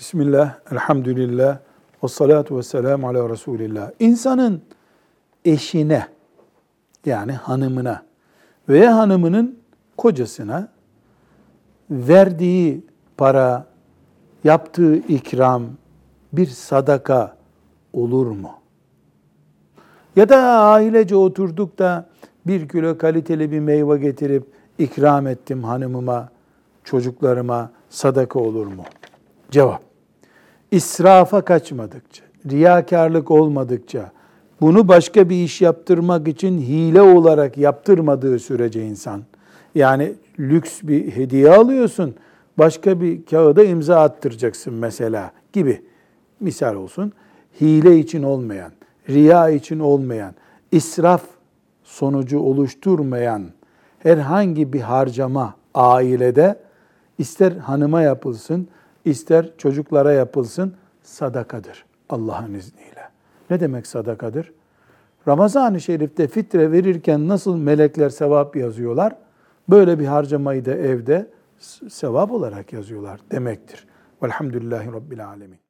Bismillah, elhamdülillah, ve salatu ve selamu ala Resulillah. İnsanın eşine, yani hanımına veya hanımının kocasına verdiği para, yaptığı ikram bir sadaka olur mu? Ya da ailece oturduk da bir kilo kaliteli bir meyve getirip ikram ettim hanımıma, çocuklarıma sadaka olur mu? Cevap. İsrafa kaçmadıkça, riyakarlık olmadıkça, bunu başka bir iş yaptırmak için hile olarak yaptırmadığı sürece insan, yani lüks bir hediye alıyorsun, başka bir kağıda imza attıracaksın mesela gibi misal olsun. Hile için olmayan, riya için olmayan, israf sonucu oluşturmayan herhangi bir harcama ailede ister hanıma yapılsın, ister çocuklara yapılsın sadakadır Allah'ın izniyle. Ne demek sadakadır? Ramazan-ı Şerif'te fitre verirken nasıl melekler sevap yazıyorlar? Böyle bir harcamayı da evde sevap olarak yazıyorlar demektir. Velhamdülillahi Rabbil Alemin.